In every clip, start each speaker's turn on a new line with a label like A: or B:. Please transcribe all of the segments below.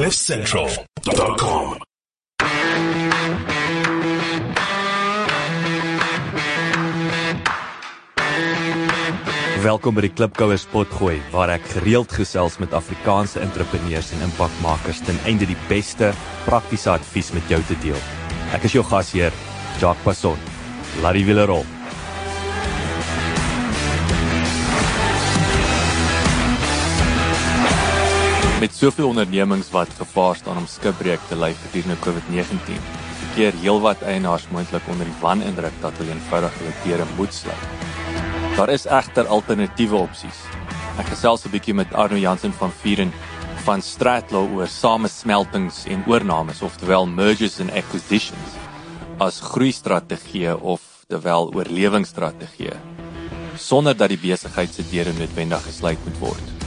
A: CliffCentral.com.
B: Welkom by die Klipkouer Spotgooi waar ek gereeld gesels met Afrikaanse entrepreneurs en impakmakers ten einde die beste praktiese advies met jou te deel. Ek is jou gasheer, Jacques Passon. Laat die wiele rol. Met soveel ondernemings wat gevaar staan om skipbreek te ly gedurende COVID-19, keer heelwat eienaars moontlik onder die wanindruk dat hulle eenvoudig hulle deure moet sluit. Daar is egter alternatiewe opsies. Ek gesels 'n bietjie met Arno Jansen van Vieren van Stratlaw oor samesmeltings en oornames, oftewel mergers and acquisitions, as groeistrategie of terwyl oorlewingsstrategie sonder dat die besigheid se deure noodwendig gesluit moet word.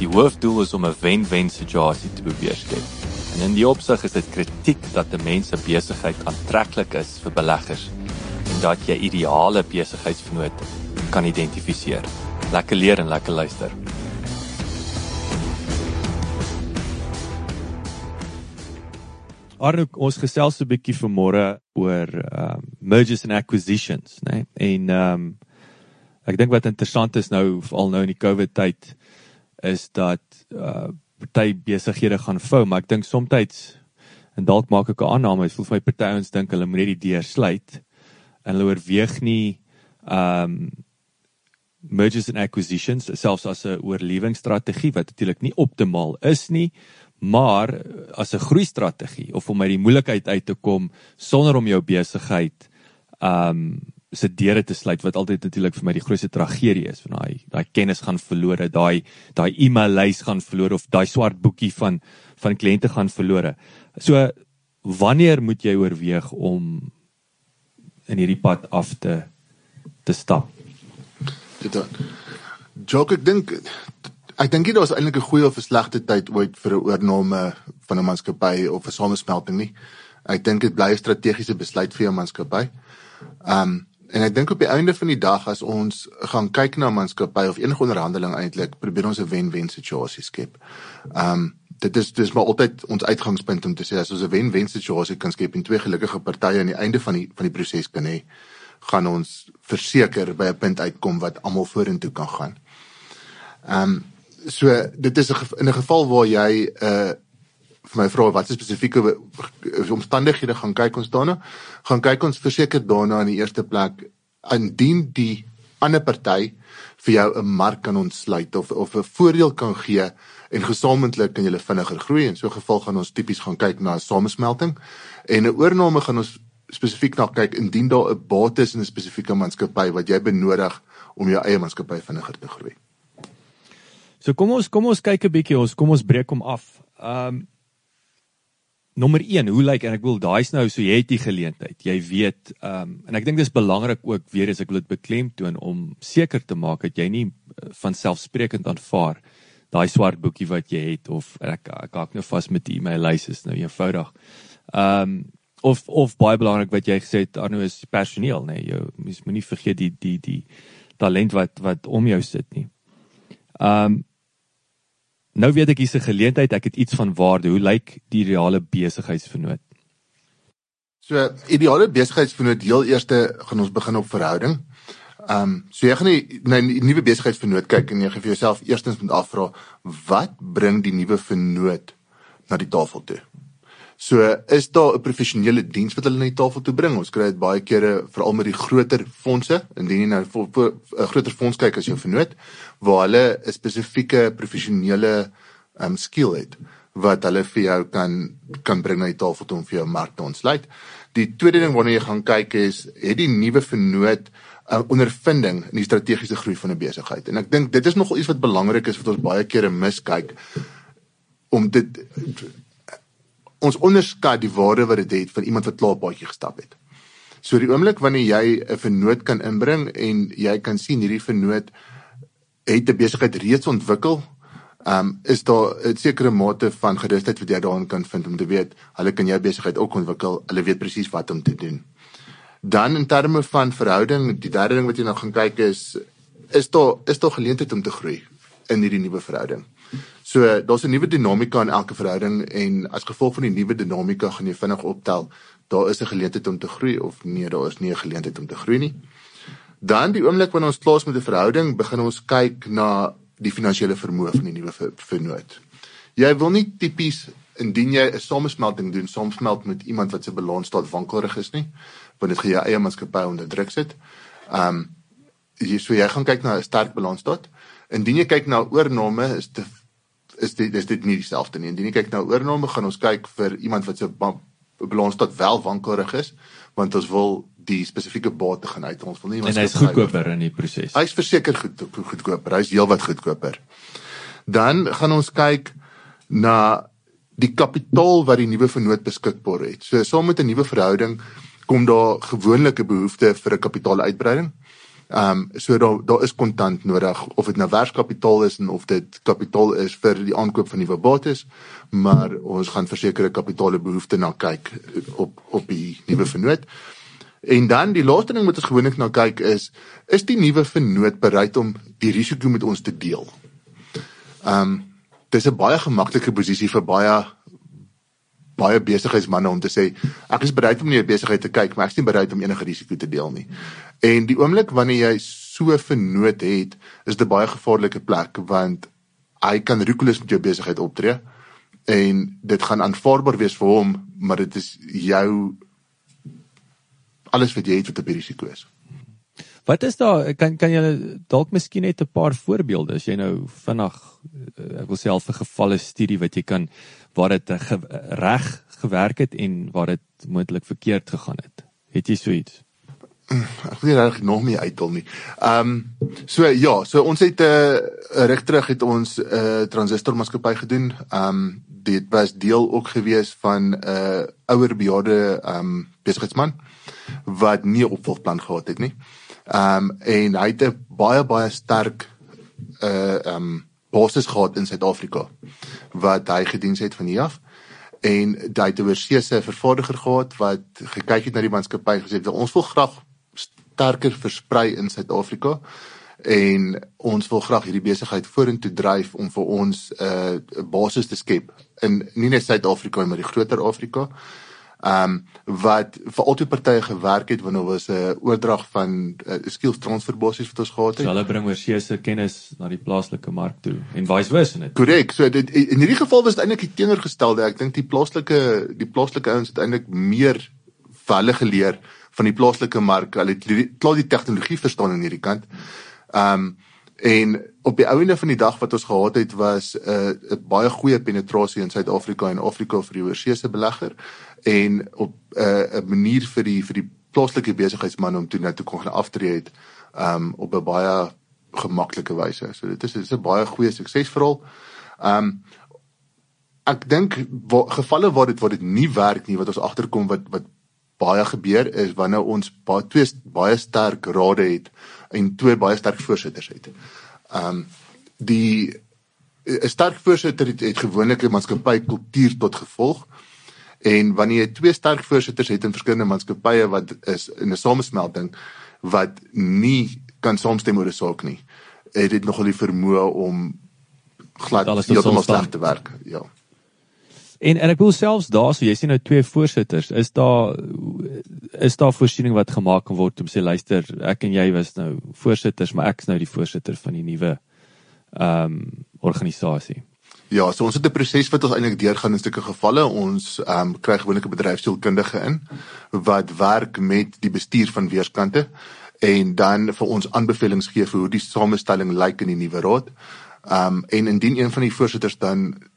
B: Die hoofdoel is om 'n wen-wen situasie te probeer skep. En in die opsig is dit kritiek dat 'n mens se besigheid aantreklik is vir beleggers en dat jy ideale besigheidsvennote kan identifiseer. Lekker leer en lekker luister. Arno, ons gesels 'n bietjie vanmôre oor um mergers and acquisitions, né? Nee? En um ek dink wat interessant is nou veral nou in die COVID tyd is dat uh party besighede gaan vou, maar ek dink soms en dalk maak ek 'n aanname, ek voel vir my party ouens dink hulle moet net die deur sluit en hulle oorweeg nie um mergers and acquisitions selfs as 'n oorlewingsstrategie wat natuurlik nie optimaal is nie, maar as 'n groeistrategie of om uit die moeilikheid uit te kom sonder om jou besigheid um se deure te sluit wat altyd natuurlik vir my die grootste tragedie is van daai daai kennis gaan verlore, daai daai e-mail lys gaan verlore of daai swart boekie van van kliënte gaan verlore. So wanneer moet jy oorweeg om in hierdie pad af te te stap?
C: Dit dan. Jok ek dink ek dink dit was eintlik 'n goeie of 'n slegte tyd ooit vir 'n oorname van 'n maatskappy of 'n samesmelting nie. Ek dink dit bly 'n strategiese besluit vir 'n maatskappy. Um En ek dink op die einde van die dag as ons gaan kyk na maatskappy of enige onderhandeling eintlik, probeer ons 'n wen-wen situasie skep. Um dit is dis maar altyd ons uitgangspunt om te sê as ons 'n wen-wen situasie kan skep en twee gelukkige partye aan die einde van die van die proses kan hê, gaan ons verseker by 'n punt uitkom wat almal vorentoe kan gaan. Um so dit is 'n in 'n geval waar jy 'n uh, vir my vra wat spesifieke omstandighede gaan kyk ons daarna gaan kyk ons verseker daarna in die eerste plek indien die ander party vir jou 'n mark kan ontsluit of of 'n voordeel kan gee en gesamentlik kan julle vinniger groei en so 'n geval gaan ons tipies gaan kyk na 'n samesmelting en 'n oorname gaan ons spesifiek na kyk indien daar 'n bates in 'n spesifieke maatskappy wat jy benodig om jou eie maatskappy vinniger te groei.
B: So kom ons kom ons kyk 'n bietjie ons kom ons breek hom af. Ehm um, nommer 1, hoe lyk en ek wil daai's nou so jy het die geleentheid. Jy weet, ehm um, en ek dink dis belangrik ook weer as ek wil dit beklemtoon om seker te maak dat jy nie eh, van selfsprekend aanvaar daai swart boekie wat jy het of ek ek hak nou vas met die e-mail lys is nou eenvoudig. Ehm um, of of baie belangrik wat jy gesê het Arno is personeel nê. Nee, jy mens moenie vergeet die die die talent wat wat om jou sit nie. Ehm um, Nou weet ek hier's 'n geleentheid, ek het iets van waarde. Hoe lyk die ideale besigheidsvernoot?
C: So, ideale besigheidsvernoot, heel eerste gaan ons begin op verhouding. Ehm, um, so jy gaan nie na 'n nuwe besigheidsvernoot kyk en jy gaan vir jouself eerstens moet afvra, wat bring die nuwe vernoot na die tafel toe? So is daar 'n professionele diens wat hulle na die tafel toe bring. Ons kry dit baie kere veral met die groter fondse, indien jy nou 'n groter fonds kyk as jou vernoot waar hulle 'n spesifieke professionele um skill het wat hulle vir jou kan kan bring na die tafel toe om vir jou mark te ontsluit. Die tweede ding waarna jy gaan kyk is het die nuwe vernoot 'n uh, ondervinding in die strategiese groei van 'n besigheid. En ek dink dit is nogal iets wat belangrik is wat ons baie kere miskyk om dit ons onderskat die waarde wat dit het, het van iemand wat klaar paadjie gestap het. So die oomblik wanneer jy 'n vernoot kan inbring en jy kan sien hierdie vernoot het 'n besigheid reeds ontwikkel, ehm um, is daar 'n sekere mate van gerusheid wat jy daarin kan vind om te weet hulle kan jou besigheid ook ontwikkel, hulle weet presies wat om te doen. Dan in terme van verhouding, die derde ding wat jy nou gaan kyk is is daar is daar geleentheid om te groei in hierdie nuwe verhouding. So daar's 'n nuwe dinamika in elke verhouding en as gevolg van die nuwe dinamika gaan jy vinnig optel daar is 'n geleentheid om te groei of nee, daar is nie 'n geleentheid om te groei nie. Dan die oomblik wanneer ons klaar is met 'n verhouding, begin ons kyk na die finansiële vermoë van die nuwe vernoot. Jy wil nie tipies indien jy 'n samesmelting doen, samesmelt met iemand wat se balans staat wankelrig is nie, want dit gaan jou eie maatskappy onder druk sit. Ehm um, jy so jy gaan kyk na 'n sterk balans staat. Indien jy kyk na oorname is dit is dit is dit nie dieselfde nie. Indien jy kyk na oorname, gaan ons kyk vir iemand wat se balans staat wel wankelrig is, want ons wil die spesifieke bate gaan uit. Ons wil nie
B: En hy's goedkoper in die proses.
C: Hy's verseker goed goedkoper. Hy's heelwat goedkoper. Dan gaan ons kyk na die kapitaal wat die nuwe vennoot beskikbaar het. So saam met 'n nuwe verhouding kom daar gewoonlik 'n behoefte vir 'n kapitaaluitbreiding. Ehm um, so daar daar is kontant nodig of dit nou werkskapitaal is en of dit kapitaal is vir die aankoop van nuwe bates, maar ons gaan versekerde kapitaale behoefte na kyk op op die nuwe vennoot. En dan die laaste ding wat ons gewoonlik na kyk is is die nuwe vennoot bereid om die risiko met ons te deel. Ehm um, dis 'n baie gemaklike posisie vir baie baie besigheidsmense om te sê ek is bereid om nie besigheid te kyk maar ek is nie bereid om enige risiko te deel nie. En die oomblik wanneer jy so vernoot het, is dit 'n baie gevaarlike plek want hy kan roekeloos met jou besigheid optree en dit gaan aanvaarbaar wees vir hom, maar dit is jou alles wat jy het wat 'n risiko is.
B: Wat is daar kan kan jy dalk miskien net 'n paar voorbeelde as jy nou vinnig ek wil self 'n gevalle studie wat jy kan waar dit ge, reg gewerk het en waar dit moontlik verkeerd gegaan het. Het jy so iets?
C: Ek weet reg nog nie uitdol nie. Ehm um, so ja, so ons het 'n uh, reg terug het ons 'n uh, transistor maatskappy gedoen. Ehm um, dit was deel ook gewees van 'n uh, ouer bejaarde ehm um, besigheidsman wat nie 'n opvolgplan gehad het nie. Ehm um, en hy het 'n baie baie sterk uh ehm um, basis gehad in Suid-Afrika wat hy gedien het van hier af. En hy het 'n oorseese vervaardiger gehad wat gekyk het na die maatskappy gesê ons wil graag sterker versprei in Suid-Afrika en ons wil graag hierdie besigheid vorentoe dryf om vir ons 'n uh, basis te skep in nie net Suid-Afrika maar die groter Afrika ehm um, wat vir albei partye gewerk het wanneer was 'n uh, oordrag van uh, skills transfer basies wat ons gehad het.
B: So hulle bring oorsee se kennis na die plaaslike mark toe en vice versa net.
C: Korrek. So dit in hierdie geval was dit eintlik die teenoorgestelde. Ek dink die plaaslike die plaaslike ouens het eintlik meer vir hulle geleer van die plaaslike mark. Hulle het klaar die tegnologie verstaan aan hierdie kant. Ehm um, en op die ouene van die dag wat ons gehad het was 'n uh, 'n baie goeie penetrasie in Suid-Afrika en Afrika vir die oorsese belegger en op 'n uh, manier vir die vir die plaaslike besigheidsman om toe net te kon aftree het um op 'n baie gemaklike wyse. So dit is dit is 'n baie goeie suksesverhaal. Um ek dink gevalle waar dit waar dit nie werk nie wat ons agterkom wat wat baie gebeur is wanneer ons baie twee baie sterk rade het en twee baie sterk voorsitters het. Um die 'n sterk voorsitter het, het gewoonlik 'n maatskappy kultuur tot gevolg. En wanneer jy twee sterk voorsitters het in verskillende maatskappye wat is in 'n samesmelting wat nie kan saamstem oor 'n saak nie, het dit nogal die vermoë om glad heeltemal sleg te werk. Ja.
B: En en ek wil selfs daar so jy sien nou twee voorsitters, is daar is daar voorsiening wat gemaak kan word om sê luister, ek en jy was nou voorsitters, maar ek is nou die voorsitter van die nuwe ehm um, organisasie.
C: Ja, so ons het 'n proses wat ons eintlik deurgaan in sulke gevalle. Ons ehm um, kry gewoonlik 'n bedryfsielkundige in wat werk met die bestuur van weerskante en dan vir ons aanbevelings gee vir hoe die samestelling lyk in die nuwe raad. Ehm um, en indien een van die voorsitters dan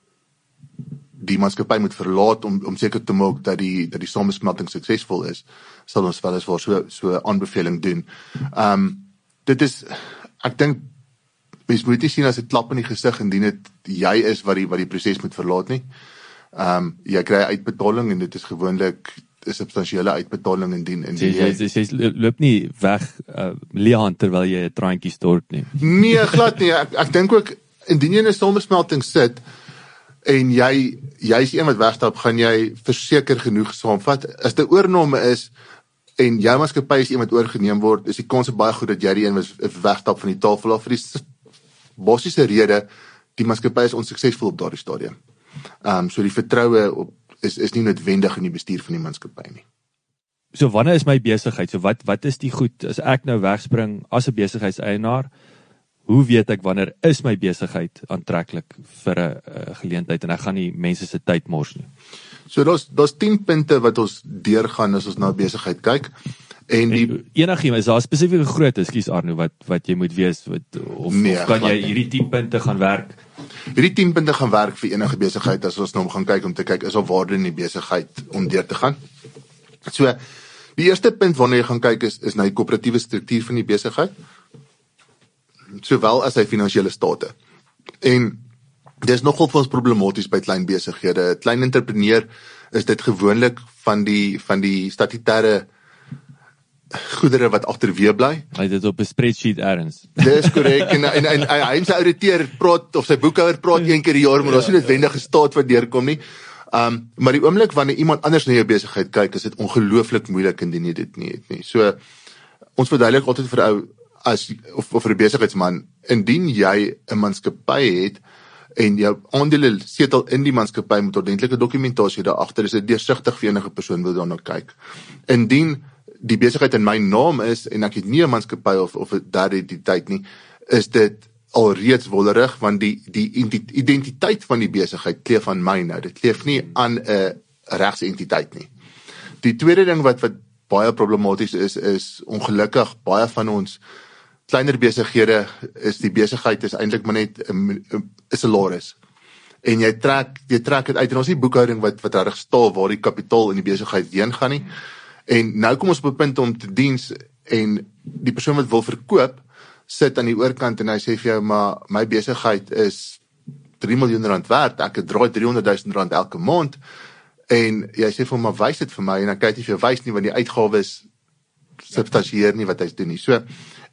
C: die maatskappy moet verlaat om om seker te maak dat die dat die samesmelting suksesvol is, sal ons wel eens vir so so aanbeveling doen. Ehm um, dit is ek dink mens moet nie sien as 'n klap in die gesig indien dit jy is wat die wat die proses moet verlaat nie. Ehm um, jy kry uitbetaling en dit is gewoonlik 'n substansiële uitbetaling indien in
B: jy jy, jy, jy loop nie weg uh, Leon terwyl jy 'n traantjie stort nie.
C: Nee, glad nie. Ek ek dink ook indien jy 'n samesmelting sit en jy jy's een wat wegstap, gaan jy verseker genoeg saamvat. As dit oornome is en jou maatskappy is iemand oorgeneem word, is die kans baie goed dat jy die een wat wegstap van die tafel af vir die basiese rede die maatskappy is onsuksesvol op daardie stadium. Ehm um, so die vertroue op is is nie noodwendig in die bestuur van die maatskappy nie.
B: So wanneer is my besigheid? So wat wat is die goed as ek nou wegspring as 'n besigheidseienaar? Hoe weet ek wanneer is my besigheid aantreklik vir 'n geleentheid en ek gaan nie mense se tyd mors nie.
C: So daar's daar's 10 punte wat ons deurgaan as ons na besigheid kyk. En die
B: enigiemand is daar spesifieke groot, ekskuus Arno, wat wat jy moet wees wat of, nee, of kan jy hierdie 10 punte gaan werk?
C: Hierdie 10 punte gaan werk vir enige besigheid as ons nou gaan kyk om te kyk is daar waarde in die besigheid om deur te gaan. So die eerste punt waarna jy gaan kyk is is na die koöperatiewe struktuur van die besigheid sowel as sy finansiële state. En dis nogal vir ons problematies by klein besighede. Klein entrepreneur is dit gewoonlik van die van die statutêre goedere wat agterweë bly.
B: Hy het dit op 'n spreadsheet erns.
C: Dis korrek en en, en, en hy se ouditeur praat of sy boekhouer praat een keer per jaar, maar daar's nie noodwendige staat wat deurkom nie. Um maar die oomblik wanneer iemand anders na jou besigheid kyk, is dit ongelooflik moeilik indien jy dit nie het nie. So ons verduidelik altyd vir ou as of of vir 'n besigheidsman, indien jy 'n maatskappy het en jou aandele setel in die maatskappy met ordentlike dokumentasie daar agter, is dit deursigtig vir enige persoon wat daarna kyk. Indien die besigheid in my naam is en ek het nie 'n maatskappy of of 'n derde entiteit nie, is dit alreeds wollerig want die die identiteit van die besigheid kleef aan my nou. Dit kleef nie aan 'n regsentiteit nie. Die tweede ding wat wat baie problematies is is ongelukkig baie van ons kleiner besighede is die besigheid is eintlik maar net 'n salaris. En jy trek jy trek dit uit en ons het boekhouding wat wat reg stel waar die kapitaal in die besigheid heen gaan nie. En nou kom ons op 'n punt om te diens en die persoon wat wil verkoop sit aan die oorkant en hy sê vir jou maar my besigheid is 3 miljoen rand werd. Ek het draai 300 000 rand elke maand. En jy sê vir hom maar wys dit vir my en dan kyk hy vir wys nie want die uitgawes substansiëer nie wat hy doen nie. So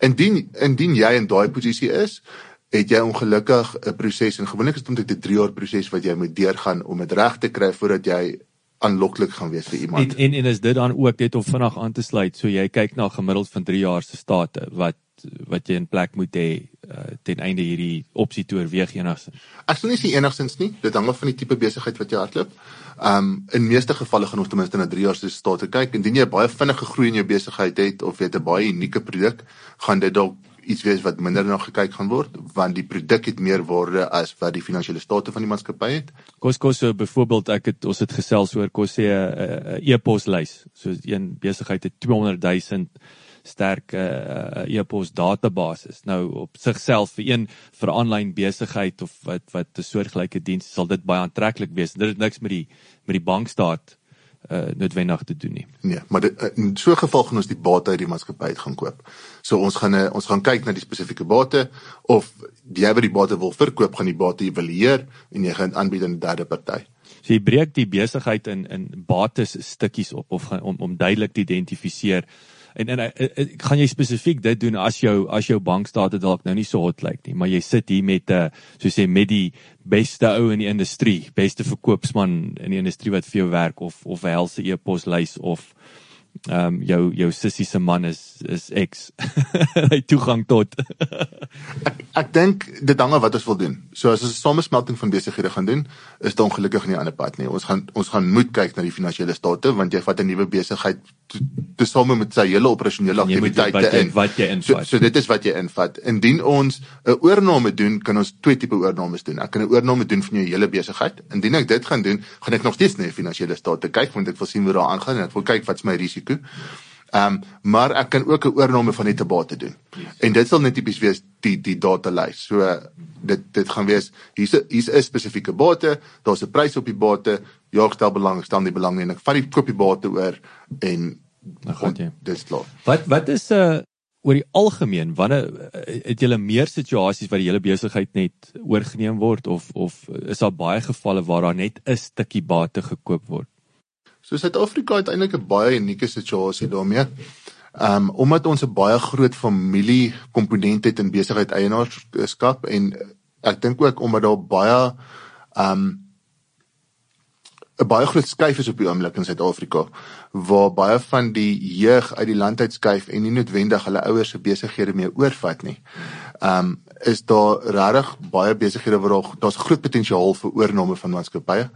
C: indien indien jy in daai posisie is, het jy ongelukkig 'n proses en gewoonlik is dit omtrent 'n 3 jaar proses wat jy moet deurgaan om dit reg te kry voordat jy aanloklik gaan wees vir iemand.
B: En en, en is dit dan ook net om vinnig aan te sluit, so jy kyk na gemiddeld van 3 jaar se state wat wat jy in plek moet hê uh, ten einde hierdie opsie te oorweeg enigstens.
C: Ek sou nie sê enigstens nie, dit hang af van die tipe besigheid wat jy hardloop. Um in meeste gevalle gaan ons ten minste na 3 jaar se state kyk. Indien jy baie vinnige groei in jou besigheid het of jy 'n baie unieke produk, gaan dit dalk iets wees wat minder na gekyk gaan word want die produk het meer waarde as wat die finansiële state van die maatskappy het.
B: Kos kos so byvoorbeeld ek het ons het gesels oor kos sê 'n e-poslys. So een besigheid het 200 000 sterk 'n uh, e-pos database. Nou op sigself vir een vir aanlyn besigheid of wat wat 'n soortgelyke diens sal dit baie aantreklik wees. Dit het niks met die met die bankstaat uh noodwendig te doen nie.
C: Nee, maar dit, in so 'n geval gaan ons die bate uit die maatskappy uit gaan koop. So ons gaan ons gaan kyk na die spesifieke bate of jy wat die bate wil verkoop gaan die bate evalueer en jy gaan aanbied aan 'n derde party.
B: So jy breek die besigheid in in bates stukkies op of gaan, om om duidelik te identifiseer en en ek, ek, ek gaan jy spesifiek dit doen as jou as jou bankstate dalk nou nie so hot lyk nie, maar jy sit hier met 'n so sê met die beste ou in die industrie, beste verkoopsman in die industrie wat vir jou werk of of helse e-poslys of ehm um, jou jou sissie se man is is X. Hy toegang tot.
C: ek ek dink dit hang af wat ons wil doen. So as ons 'n samesmelting van besighede gaan doen, is dit ongelukkig nie 'n ander pad nie. Ons gaan ons gaan moet kyk na die finansiële state want jy vat 'n nuwe besigheid te same met sy hele operasionele aktiwiteite
B: in wat jy invat.
C: So, so dit is wat jy invat. Indien ons 'n oorname doen, kan ons twee tipe oornames doen. Ek kan 'n oorname doen van jou hele besigheid. Indien ek dit gaan doen, gaan ek nog steeds na die finansiële state kyk want ek wil sien hoe daar aangaan en ek wil kyk wat's my risiko. Ehm um, maar ek kan ook 'n oorname van net 'n bate doen. En dit sal net tipies wees die die data lys. So dit dit gaan wees hier's hier's 'n spesifieke bate, daar's 'n prys op die bate, jy stel belang, stel nie belang en ek vat die koop die bate oor en
B: dan gaan jy.
C: Dis klaar.
B: Wat wat is 'n uh, eh, oor die algemeen wanneer uh, het jy meer situasies waar die hele besigheid net oorgeneem word of of is daar baie gevalle waar daar net 'n stukkie bate gekoop word?
C: So Suid-Afrika het eintlik 'n baie unieke situasie daarmee. Ehm um, omdat ons 'n baie groot familie komponent het in besigheid eienaarskap en ek dink ook omdat daar baie ehm um, 'n baie groot skuif is op die oomblik in Suid-Afrika waar baie van die jeug uit die land uit skuif en nie noodwendig hulle ouers se besighede meer oorvat nie. ehm um, is daar regtig baie besighede waar daar daar's groot potensiaal vir oorname van maatskappye.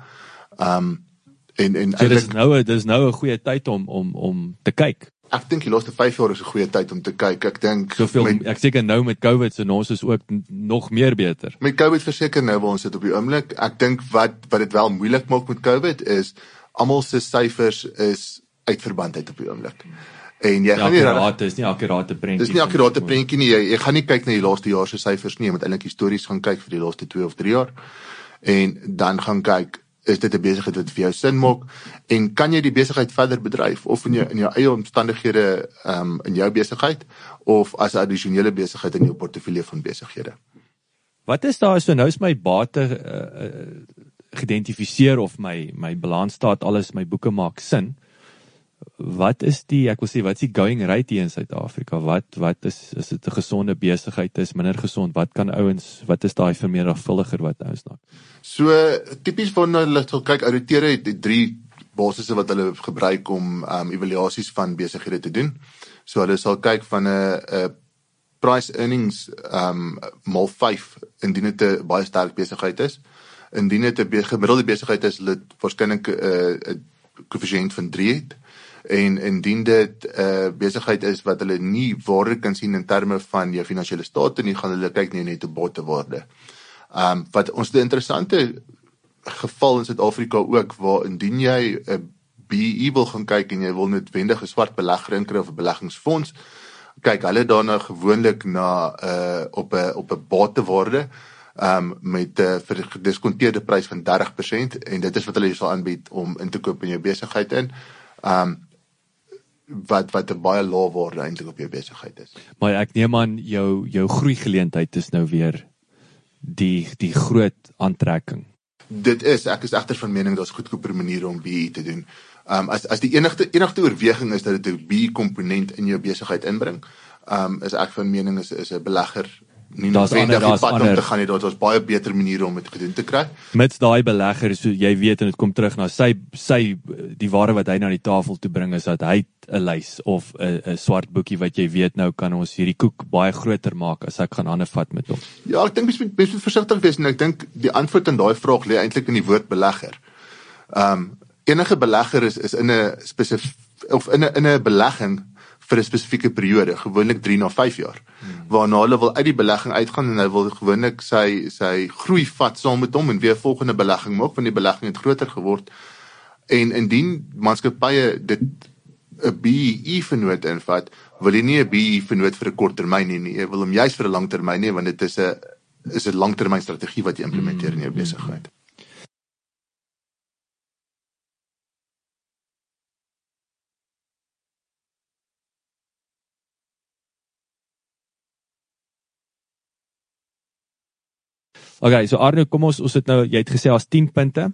C: Ehm um, en en
B: so dis nou dis nou 'n goeie tyd om om om te kyk.
C: Ek dink die laaste 5 jaar is 'n goeie tyd om te kyk. Ek dink
B: soveel met, ek seker nou met COVID se ons is ook nog meer beter.
C: Met COVID verseker nou waar ons sit op die oomblik. Ek dink wat wat dit wel moeilik maak met COVID is almal se syfers is uit verband uit op die oomblik. En jy
B: gaan nie raad is nie akkurate prentjie.
C: Dis nie akkurate prentjie nie. Jy, jy gaan nie kyk na die laaste jaar se syfers nie, jy moet eintlik histories gaan kyk vir die laaste 2 of 3 jaar. En dan gaan kyk is dit 'n besigheid wat vir jou sin maak en kan jy die besigheid verder bedryf of in jou in jou eie omstandighede um in jou besigheid of as 'n addisionele besigheid in jou portefeulje van besighede.
B: Wat is daar so nou is my bate uh, uh, geïdentifiseer of my my balansstaat alles my boeke maak sin wat is die ek wil sê wat is die going rate hier in Suid-Afrika? Wat wat is is dit 'n gesonde besigheid? Is minder gesond? Wat kan ouens wat is daai vermeerdervuldiger wat ouens na?
C: So tipies van hulle sal kyk ouditeure het drie basisse wat hulle gebruik om um evaluasies van besighede te doen. So hulle sal kyk van 'n 'n price earnings um mal 5 indien dit 'n baie sterk besigheid is. Indien dit 'n gemiddelde besigheid is, hulle waarskynlik 'n 'n koëffisiënt van 3 het en indien dit 'n uh, besigheid is wat hulle nie waarde kan sien in terme van jou finansiële staat nie, gaan hulle kyk nie net op botte waarde. Um wat ons die interessante geval in Suid-Afrika ook waar indien jy 'n BE wil gaan kyk en jy wil noodwendig 'n swart belegger inkry of 'n beleggingsfonds, kyk hulle daarna gewoonlik na 'n uh, op 'n op 'n batewaarde um met 'n uh, gediskonteerde prys van 30% en dit is wat hulle sal aanbied om in te koop in jou besigheid in. Um wat wat 'n baie lae waarde eintlik op jou besigheid is.
B: Maar ek neem aan jou jou groei geleentheid is nou weer die die groot aantrekking.
C: Dit is ek is egter van mening daar's goedkoper maniere om BE te doen. Um as as die enigste enigste oorweging is dat dit 'n BE komponent in jou besigheid inbring, um is ek van mening is is 'n belegger nie noodwendig die pad om te gaan nie, daar's baie beter maniere om dit gedoen te kry.
B: Met daai belegger, so jy weet en dit kom terug na sy sy die ware wat hy na die tafel toe bring is dat hy 'n lys of 'n 'n swart boekie wat jy weet nou kan ons hierdie koek baie groter maak as ek gaan ander vat met hom.
C: Ja, ek dink mens moet mens moet versigtig wees en ek dink die antwoord aan daai vraag lê eintlik in die woord belegger. Um enige belegger is is in 'n spesifiek of in 'n in 'n belegging vir 'n spesifieke periode, gewoonlik 3 na 5 jaar. Hmm. Waarna hulle wil uit die belegging uitgaan en hy wil gewoonlik sy sy groei vat saam met hom en weer volgende belegging maak want die belegging het groter geword. En indien maatskappye dit 'n BE vennoot invat, wil jy nie 'n BE vennoot vir 'n kort termyn hê nie. Jy wil hom juis vir 'n lang termyn hê want dit is 'n is 'n langtermyn strategie wat jy implementeer in jou hmm. besigheid.
B: Okay, so Arno, kom ons ons het nou jy het gesê as 10 punte.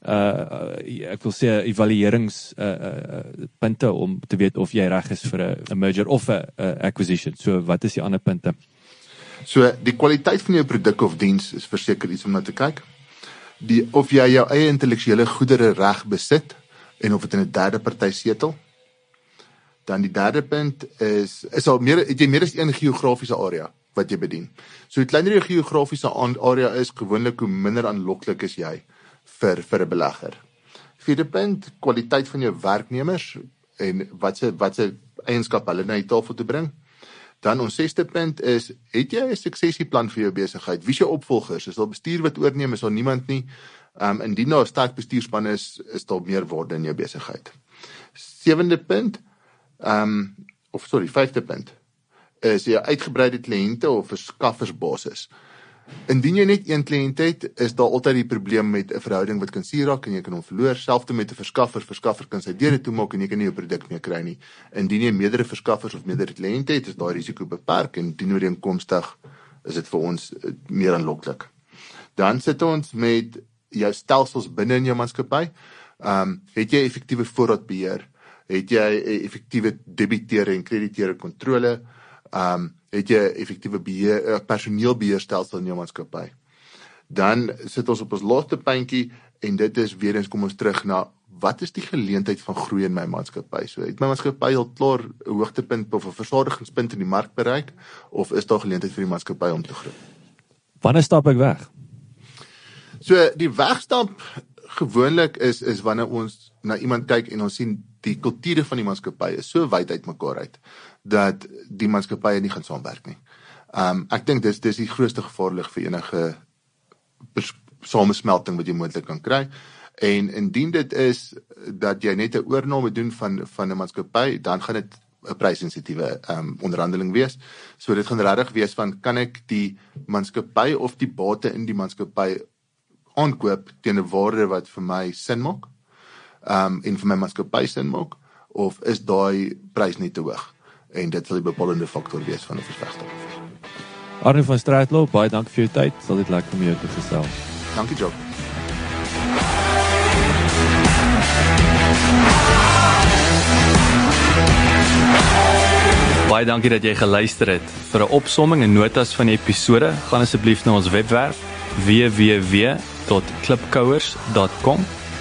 B: Uh ek wil sê evaluerings uh, uh punte om te weet of jy reg is vir 'n merger of 'n acquisition. So wat is die ander punte?
C: So die kwaliteit van jou produk of diens is verseker iets om na te kyk. Die of jy jou eie intellektuele goedere reg besit en of dit in 'n derde party setel. Dan die derde punt is is al meer het jy meer as een geografiese area wat jy bedien. So hoe kleiner jou geografiese area is, gewoonlik hoe minder aanloklik is jy vir vir 'n belegger. Vierde punt, kwaliteit van jou werknemers en wat se wat se eienskap hulle na die tafel toe bring. Dan ons sesde punt is, het jy 'n suksesieplan vir jou besigheid? Wie is jou opvolgers? Is daar bestuur wat oorneem? Is daar niemand nie? Ehm um, indien daar 'n sterk bestuurspan is, is daar meer waarde in jou besigheid. Sewende punt, ehm um, of sorry, vyfde punt is jy uitgebreide kliënte of verskaffersbasis. Indien jy net een kliënt het, is daar altyd die probleem met 'n verhouding wat kan suur raak en jy kan hom verloor, selfs met 'n verskaffer, verskaffer kan sy deure toemaak en jy kan nie jou produk meer kry nie. Indien jy meerdere verskaffers of meerdere kliënte het, is daai risiko beperk en dienooreenkomstig is dit vir ons eh, meer aanloklik. Dan sit ons met jou stelsels binne in jou maatskappy. Ehm, um, het jy effektiewe voorraadbeheer? Het jy effektiewe debiteure en krediteure kontrole? Um, het jy effektiewe beheer uh, personeelbeheerstelsel in jou maatskappy. Dan sit ons op ons laaste puntjie en dit is weer eens kom ons terug na wat is die geleentheid van groei in my maatskappy? So het my maatskappy al klaar 'n hoogtepunt of 'n versorgingspunt in die mark bereik of is daar geleentheid vir die maatskappy om te groei?
B: Wanneer stap ek weg?
C: So die wegstap gewoonlik is is wanneer ons na iemand kyk en ons sien die kulture van die maatskappy is so wyd uitmekaar uit dat die maatskappye nie gaan saamwerk nie. Um ek dink dis dis die grootste gevaar lig vir enige samesmelting wat jy moontlik kan kry. En indien dit is dat jy net 'n oorname doen van van 'n maatskappy, dan gaan dit 'n prysensitiewe um onderhandeling wees. So dit gaan regtig wees van kan ek die maatskappy of die bate in die maatskappy aankoop teen 'n waarde wat vir my sin maak? Um en vir my maatskappy sin maak of is daai prys net te hoog? En dit sal die bepalende faktor wees van 'n verswegting.
B: Arno van Straatlow, baie dankie vir jou tyd. Sal dit lekker om jou te gesels.
C: Dankie, Jock.
A: Baie dankie dat jy geluister het. Vir 'n opsomming en notas van die episode, gaan asseblief na ons webwerf www.klipkouers.com